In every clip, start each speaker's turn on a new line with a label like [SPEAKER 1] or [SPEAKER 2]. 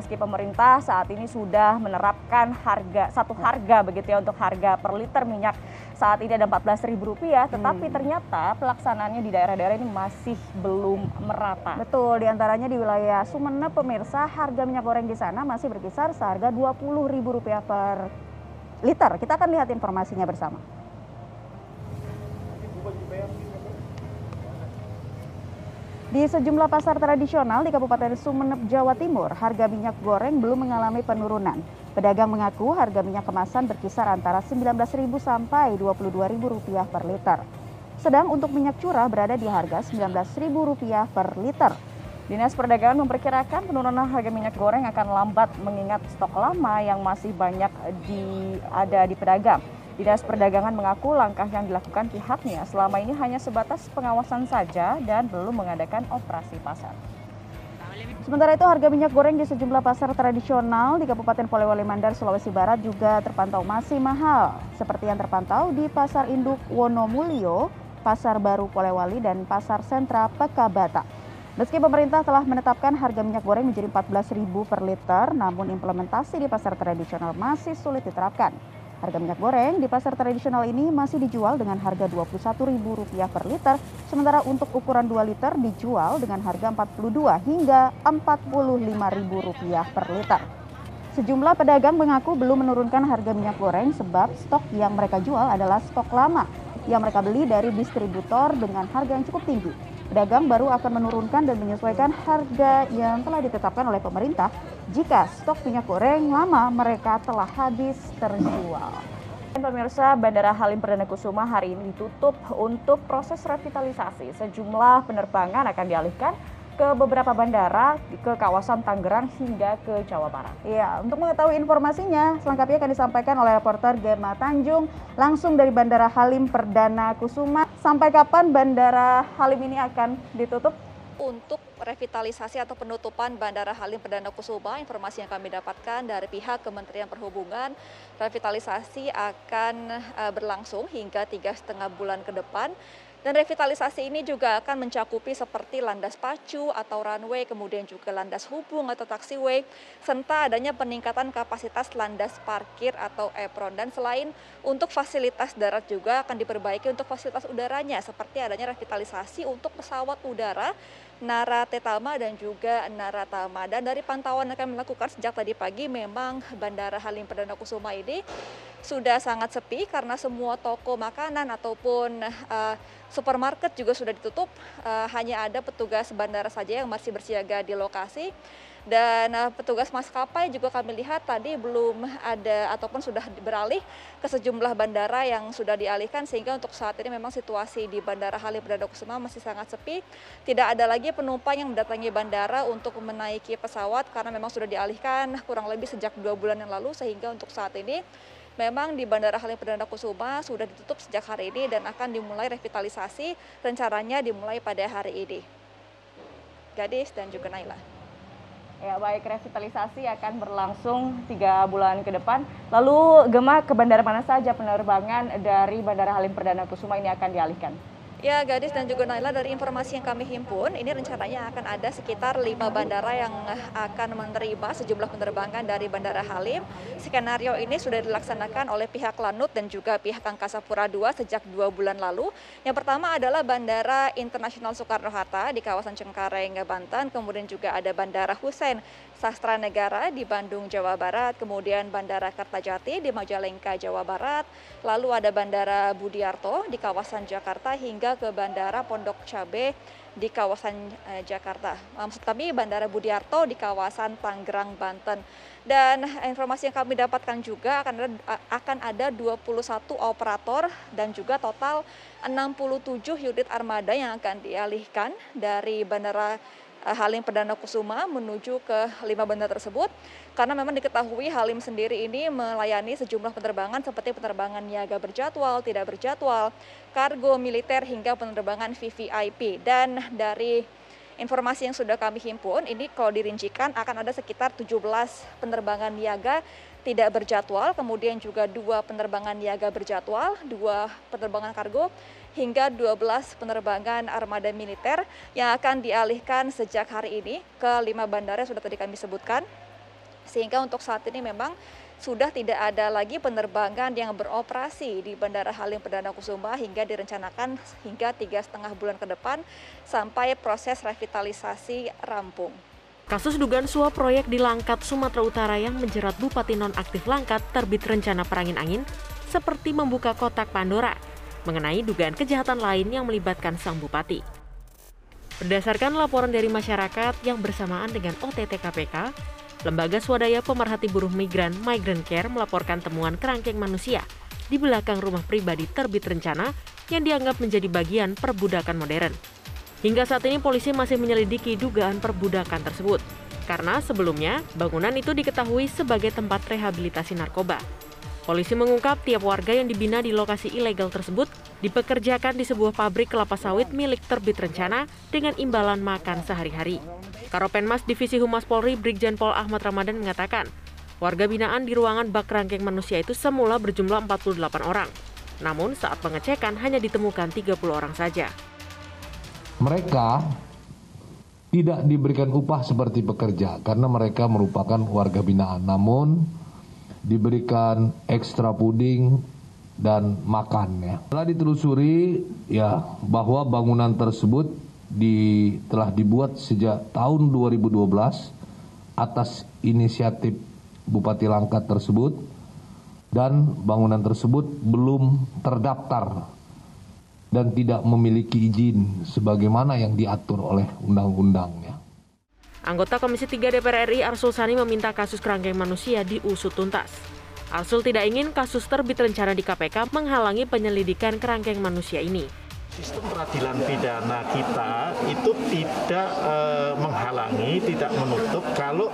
[SPEAKER 1] meski pemerintah saat ini sudah menerapkan harga satu harga begitu ya untuk harga per liter minyak saat ini ada Rp14.000 tetapi hmm. ternyata pelaksanaannya di daerah-daerah ini masih belum merata.
[SPEAKER 2] Betul, di antaranya di wilayah Sumeneb pemirsa harga minyak goreng di sana masih berkisar seharga Rp20.000 per liter. Kita akan lihat informasinya bersama. Di sejumlah pasar tradisional di Kabupaten Sumeneb, Jawa Timur, harga minyak goreng belum mengalami penurunan. Pedagang mengaku harga minyak kemasan berkisar antara Rp19.000 sampai Rp22.000 per liter. Sedang untuk minyak curah berada di harga Rp19.000 per liter. Dinas Perdagangan memperkirakan penurunan harga minyak goreng akan lambat mengingat stok lama yang masih banyak di, ada di pedagang. Dinas Perdagangan mengaku langkah yang dilakukan pihaknya selama ini hanya sebatas pengawasan saja dan belum mengadakan operasi pasar. Sementara itu harga minyak goreng di sejumlah pasar tradisional di Kabupaten Polewali Mandar, Sulawesi Barat juga terpantau masih mahal. Seperti yang terpantau di Pasar Induk Wonomulyo, Pasar Baru Polewali, dan Pasar Sentra Pekabata. Meski pemerintah telah menetapkan harga minyak goreng menjadi Rp14.000 per liter, namun implementasi di pasar tradisional masih sulit diterapkan. Harga minyak goreng di pasar tradisional ini masih dijual dengan harga Rp21.000 per liter, sementara untuk ukuran 2 liter dijual dengan harga Rp42 hingga Rp45.000 per liter. Sejumlah pedagang mengaku belum menurunkan harga minyak goreng sebab stok yang mereka jual adalah stok lama yang mereka beli dari distributor dengan harga yang cukup tinggi. Pedagang baru akan menurunkan dan menyesuaikan harga yang telah ditetapkan oleh pemerintah jika stok minyak goreng lama mereka telah habis terjual.
[SPEAKER 1] Pemirsa, Bandara Halim Perdana Kusuma hari ini ditutup untuk proses revitalisasi. Sejumlah penerbangan akan dialihkan ke beberapa bandara ke kawasan Tangerang hingga ke Jawa Barat.
[SPEAKER 2] Iya, untuk mengetahui informasinya, selengkapnya akan disampaikan oleh reporter Gemma Tanjung langsung dari Bandara Halim Perdana Kusuma. Sampai kapan Bandara Halim ini akan ditutup?
[SPEAKER 3] Untuk revitalisasi atau penutupan Bandara Halim Perdana Kusuma, informasi yang kami dapatkan dari pihak Kementerian Perhubungan, revitalisasi akan eh, berlangsung hingga tiga setengah bulan ke depan dan revitalisasi ini juga akan mencakupi seperti landas pacu atau runway, kemudian juga landas hubung atau taxiway, serta adanya peningkatan kapasitas landas parkir atau apron. Dan selain untuk fasilitas darat juga akan diperbaiki untuk fasilitas udaranya, seperti adanya revitalisasi untuk pesawat udara Nara Tetama dan juga Naratama. Dan dari pantauan yang kami lakukan sejak tadi pagi memang Bandara Halim Perdana Kusuma ini sudah sangat sepi karena semua toko makanan ataupun uh, supermarket juga sudah ditutup. Uh, hanya ada petugas bandara saja yang masih bersiaga di lokasi. Dan uh, petugas maskapai juga kami lihat tadi belum ada ataupun sudah beralih ke sejumlah bandara yang sudah dialihkan sehingga untuk saat ini memang situasi di Bandara Halim Perdana Kusuma masih sangat sepi. Tidak ada lagi penumpang yang mendatangi bandara untuk menaiki pesawat karena memang sudah dialihkan kurang lebih sejak dua bulan yang lalu sehingga untuk saat ini memang di Bandara Halim Perdana Kusuma sudah ditutup sejak hari ini dan akan dimulai revitalisasi rencananya dimulai pada hari ini. Gadis dan juga Naila.
[SPEAKER 1] Ya baik, revitalisasi akan berlangsung tiga bulan ke depan. Lalu Gemma ke bandara mana saja penerbangan dari Bandara Halim Perdana Kusuma ini akan dialihkan?
[SPEAKER 3] Ya, Gadis dan juga Naila dari informasi yang kami himpun, ini rencananya akan ada sekitar lima bandara yang akan menerima sejumlah penerbangan dari Bandara Halim. Skenario ini sudah dilaksanakan oleh pihak Lanut dan juga pihak Angkasa Pura II sejak dua bulan lalu. Yang pertama adalah Bandara Internasional Soekarno-Hatta di kawasan Cengkareng, Banten. Kemudian juga ada Bandara Hussein Sastra Negara di Bandung, Jawa Barat. Kemudian Bandara Kertajati di Majalengka, Jawa Barat. Lalu ada Bandara Budiarto di kawasan Jakarta hingga ke Bandara Pondok Cabe di kawasan eh, Jakarta. Maksud kami Bandara Budiarto di kawasan Tangerang, Banten. Dan informasi yang kami dapatkan juga akan ada, akan ada 21 operator dan juga total 67 unit armada yang akan dialihkan dari Bandara Eh, Halim Perdana Kusuma menuju ke lima bandara tersebut karena memang diketahui Halim sendiri ini melayani sejumlah penerbangan seperti penerbangan niaga berjadwal, tidak berjadwal, kargo militer hingga penerbangan VVIP dan dari informasi yang sudah kami himpun ini kalau dirincikan akan ada sekitar 17 penerbangan niaga tidak berjadwal, kemudian juga dua penerbangan niaga berjadwal, dua penerbangan kargo, hingga 12 penerbangan armada militer yang akan dialihkan sejak hari ini ke lima bandara yang sudah tadi kami sebutkan Sehingga untuk saat ini memang sudah tidak ada lagi penerbangan yang beroperasi di Bandara Halim Perdana Kusuma hingga direncanakan hingga tiga setengah bulan ke depan sampai proses revitalisasi rampung.
[SPEAKER 4] Kasus dugaan suap proyek di Langkat, Sumatera Utara yang menjerat Bupati nonaktif Langkat terbit rencana perangin angin seperti membuka kotak Pandora mengenai dugaan kejahatan lain yang melibatkan sang bupati. Berdasarkan laporan dari masyarakat yang bersamaan dengan OTT KPK, Lembaga Swadaya Pemerhati Buruh Migran Migrant Care melaporkan temuan kerangkeng manusia di belakang rumah pribadi terbit rencana yang dianggap menjadi bagian perbudakan modern. Hingga saat ini polisi masih menyelidiki dugaan perbudakan tersebut, karena sebelumnya bangunan itu diketahui sebagai tempat rehabilitasi narkoba. Polisi mengungkap tiap warga yang dibina di lokasi ilegal tersebut dipekerjakan di sebuah pabrik kelapa sawit milik terbit rencana dengan imbalan makan sehari-hari. Karopenmas Divisi Humas Polri Brigjen Pol Ahmad Ramadan mengatakan, warga binaan di ruangan bak rangkeng manusia itu semula berjumlah 48 orang. Namun saat pengecekan hanya ditemukan 30 orang saja.
[SPEAKER 5] Mereka tidak diberikan upah seperti pekerja karena mereka merupakan warga binaan. Namun diberikan ekstra puding dan makan ya. Setelah ditelusuri ya bahwa bangunan tersebut di, telah dibuat sejak tahun 2012 atas inisiatif Bupati Langkat tersebut dan bangunan tersebut belum terdaftar dan tidak memiliki izin sebagaimana yang diatur oleh undang-undangnya.
[SPEAKER 4] Anggota Komisi 3 DPR RI Arsul Sani meminta kasus kerangkeng manusia diusut tuntas. Arsul tidak ingin kasus terbit rencana di KPK menghalangi penyelidikan kerangkeng manusia ini
[SPEAKER 6] sistem peradilan pidana kita itu tidak e, menghalangi, tidak menutup kalau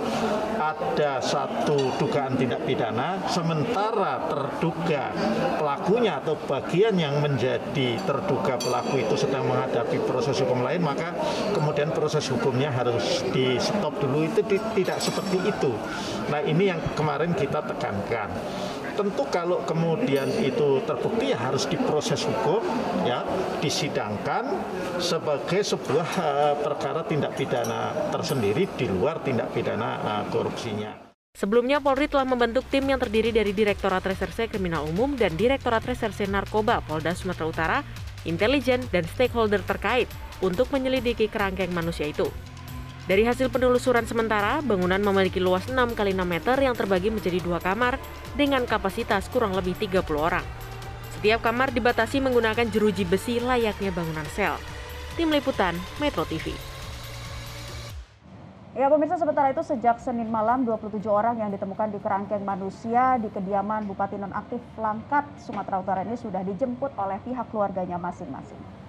[SPEAKER 6] ada satu dugaan tindak pidana sementara terduga pelakunya atau bagian yang menjadi terduga pelaku itu sedang menghadapi proses hukum lain maka kemudian proses hukumnya harus di stop dulu itu tidak seperti itu. Nah, ini yang kemarin kita tekankan tentu kalau kemudian itu terbukti ya harus diproses hukum ya disidangkan sebagai sebuah uh, perkara tindak pidana tersendiri di luar tindak pidana uh, korupsinya.
[SPEAKER 4] Sebelumnya Polri telah membentuk tim yang terdiri dari Direktorat Reserse Kriminal Umum dan Direktorat Reserse Narkoba Polda Sumatera Utara, intelijen, dan stakeholder terkait untuk menyelidiki kerangkeng manusia itu. Dari hasil penelusuran sementara, bangunan memiliki luas 6 kali 6 meter yang terbagi menjadi dua kamar dengan kapasitas kurang lebih 30 orang. Setiap kamar dibatasi menggunakan jeruji besi layaknya bangunan sel. Tim Liputan, Metro TV.
[SPEAKER 2] Ya pemirsa sementara itu sejak Senin malam 27 orang yang ditemukan di kerangkeng manusia di kediaman Bupati Nonaktif Langkat, Sumatera Utara ini sudah dijemput oleh pihak keluarganya masing-masing.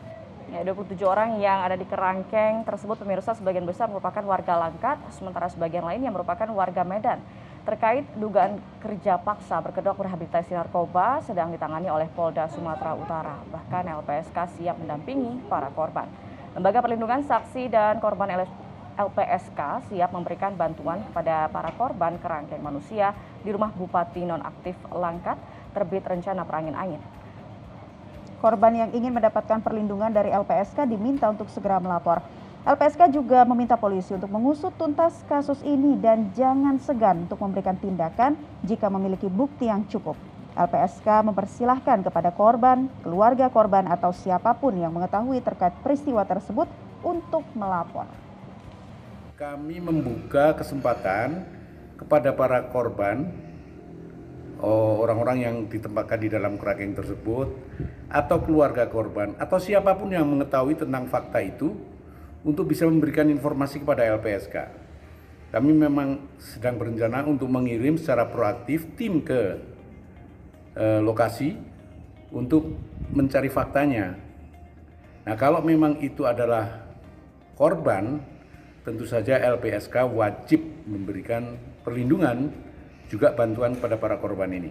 [SPEAKER 1] Ya, 27 orang yang ada di kerangkeng tersebut pemirsa sebagian besar merupakan warga Langkat, sementara sebagian lain yang merupakan warga Medan. Terkait dugaan kerja paksa berkedok rehabilitasi narkoba sedang ditangani oleh Polda Sumatera Utara. Bahkan LPSK siap mendampingi para korban. Lembaga Perlindungan Saksi dan Korban LPSK siap memberikan bantuan kepada para korban kerangkeng manusia di rumah Bupati Nonaktif Langkat terbit rencana perangin angin.
[SPEAKER 2] Korban yang ingin mendapatkan perlindungan dari LPSK diminta untuk segera melapor. LPSK juga meminta polisi untuk mengusut tuntas kasus ini dan jangan segan untuk memberikan tindakan jika memiliki bukti yang cukup. LPSK mempersilahkan kepada korban, keluarga korban atau siapa pun yang mengetahui terkait peristiwa tersebut untuk melapor.
[SPEAKER 7] Kami membuka kesempatan kepada para korban orang-orang yang ditempatkan di dalam kerangkeng tersebut atau keluarga korban atau siapa pun yang mengetahui tentang fakta itu untuk bisa memberikan informasi kepada LPSK. Kami memang sedang berencana untuk mengirim secara proaktif tim ke eh, lokasi untuk mencari faktanya. Nah, kalau memang itu adalah korban, tentu saja LPSK wajib memberikan perlindungan juga bantuan kepada para korban ini.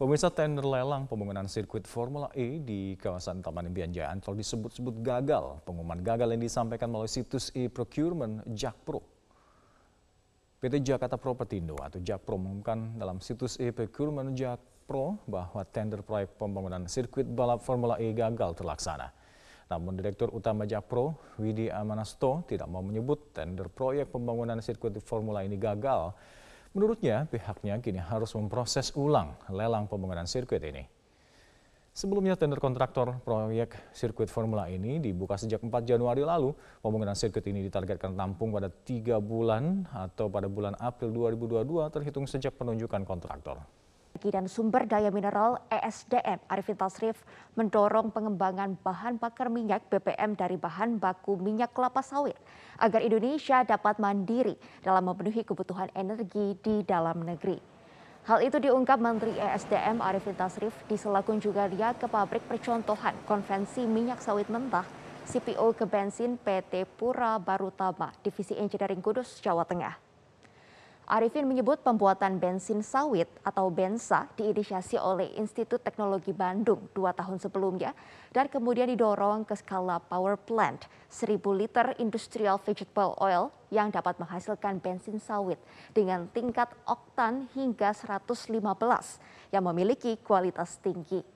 [SPEAKER 8] Pemirsa tender lelang pembangunan sirkuit Formula E di kawasan Taman Impian Jaya Ancol disebut-sebut gagal. Pengumuman gagal yang disampaikan melalui situs e-procurement Jakpro. PT Jakarta Propertindo atau Jakpro mengumumkan dalam situs e-procurement Jakpro bahwa tender proyek pembangunan sirkuit balap Formula E gagal terlaksana. Namun Direktur Utama Jakpro, Widi Amanasto, tidak mau menyebut tender proyek pembangunan sirkuit Formula ini gagal Menurutnya, pihaknya kini harus memproses ulang lelang pembangunan sirkuit ini. Sebelumnya tender kontraktor proyek sirkuit Formula ini dibuka sejak 4 Januari lalu. Pembangunan sirkuit ini ditargetkan tampung pada tiga bulan atau pada bulan April 2022 terhitung sejak penunjukan kontraktor
[SPEAKER 9] dan Sumber Daya Mineral ESDM Arifin Tasrif mendorong pengembangan bahan bakar minyak BBM dari bahan baku minyak kelapa sawit agar Indonesia dapat mandiri dalam memenuhi kebutuhan energi di dalam negeri. Hal itu diungkap Menteri ESDM Arifin Tasrif di sela kunjungannya ke pabrik percontohan konvensi minyak sawit mentah CPO ke bensin PT Pura Barutama, Divisi Engineering Kudus, Jawa Tengah. Arifin menyebut pembuatan bensin sawit atau bensa diinisiasi oleh Institut Teknologi Bandung dua tahun sebelumnya dan kemudian didorong ke skala power plant 1000 liter industrial vegetable oil yang dapat menghasilkan bensin sawit dengan tingkat oktan hingga 115 yang memiliki kualitas tinggi.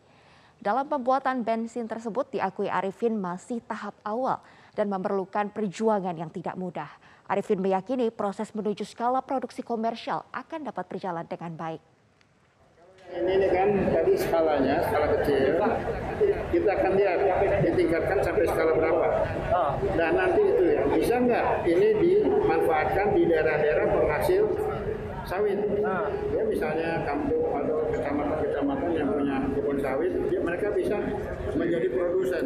[SPEAKER 9] Dalam pembuatan bensin tersebut diakui Arifin masih tahap awal dan memerlukan perjuangan yang tidak mudah. Arifin meyakini proses menuju skala produksi komersial akan dapat berjalan dengan baik.
[SPEAKER 10] Ini kan tadi skalanya, skala kecil, kita akan lihat ditingkatkan sampai skala berapa. Dan nanti itu ya, bisa nggak ini dimanfaatkan di daerah-daerah penghasil sawit. Ya misalnya kampung atau kecamatan-kecamatan yang punya kebun sawit, ya, mereka bisa menjadi produsen,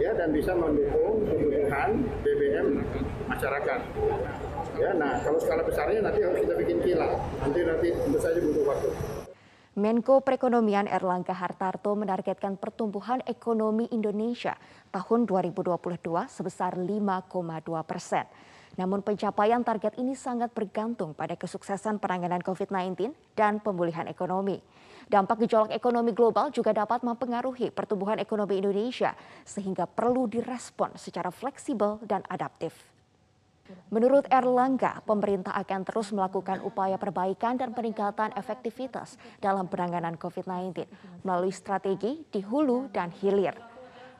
[SPEAKER 10] ya dan bisa mendukung kebutuhan BBM masyarakat. Ya, nah kalau skala besarnya nanti harus kita bikin kilang. Nanti nanti tentu saja butuh waktu.
[SPEAKER 9] Menko Perekonomian Erlangga Hartarto menargetkan pertumbuhan ekonomi Indonesia tahun 2022 sebesar 5,2 persen. Namun pencapaian target ini sangat bergantung pada kesuksesan penanganan COVID-19 dan pemulihan ekonomi. Dampak gejolak ekonomi global juga dapat mempengaruhi pertumbuhan ekonomi Indonesia sehingga perlu direspon secara fleksibel dan adaptif. Menurut Erlangga, pemerintah akan terus melakukan upaya perbaikan dan peningkatan efektivitas dalam penanganan COVID-19 melalui strategi di hulu dan hilir.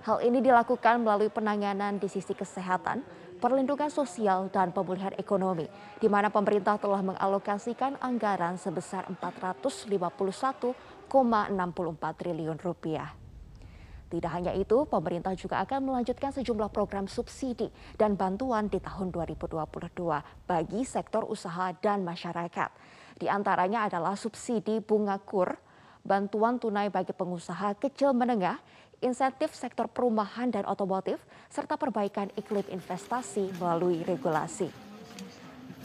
[SPEAKER 9] Hal ini dilakukan melalui penanganan di sisi kesehatan, perlindungan sosial dan pemulihan ekonomi, di mana pemerintah telah mengalokasikan anggaran sebesar 451,64 triliun rupiah. Tidak hanya itu, pemerintah juga akan melanjutkan sejumlah program subsidi dan bantuan di tahun 2022 bagi sektor usaha dan masyarakat. Di antaranya adalah subsidi bunga kur, bantuan tunai bagi pengusaha kecil menengah, insentif sektor perumahan dan otomotif, serta perbaikan iklim investasi melalui regulasi.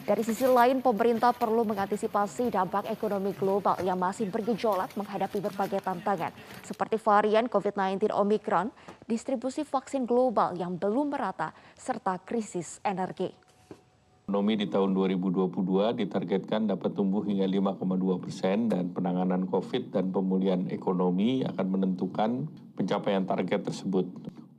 [SPEAKER 9] Dari sisi lain, pemerintah perlu mengantisipasi dampak ekonomi global yang masih bergejolak menghadapi berbagai tantangan, seperti varian COVID-19 Omicron, distribusi vaksin global yang belum merata, serta krisis energi.
[SPEAKER 11] Ekonomi di tahun 2022 ditargetkan dapat tumbuh hingga 5,2 persen dan penanganan COVID dan pemulihan ekonomi akan menentukan pencapaian target tersebut.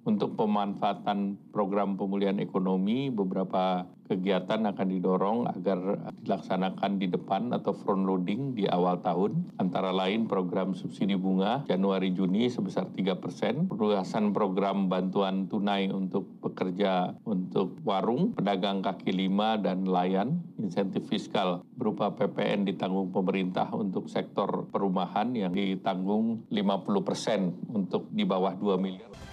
[SPEAKER 11] Untuk pemanfaatan program pemulihan ekonomi, beberapa kegiatan akan didorong agar dilaksanakan di depan atau front loading di awal tahun. Antara lain program subsidi bunga Januari-Juni sebesar 3 persen, perluasan program bantuan tunai untuk pekerja untuk warung, pedagang kaki lima, dan nelayan, insentif fiskal berupa PPN ditanggung pemerintah untuk sektor perumahan yang ditanggung 50 persen untuk di bawah 2 miliar.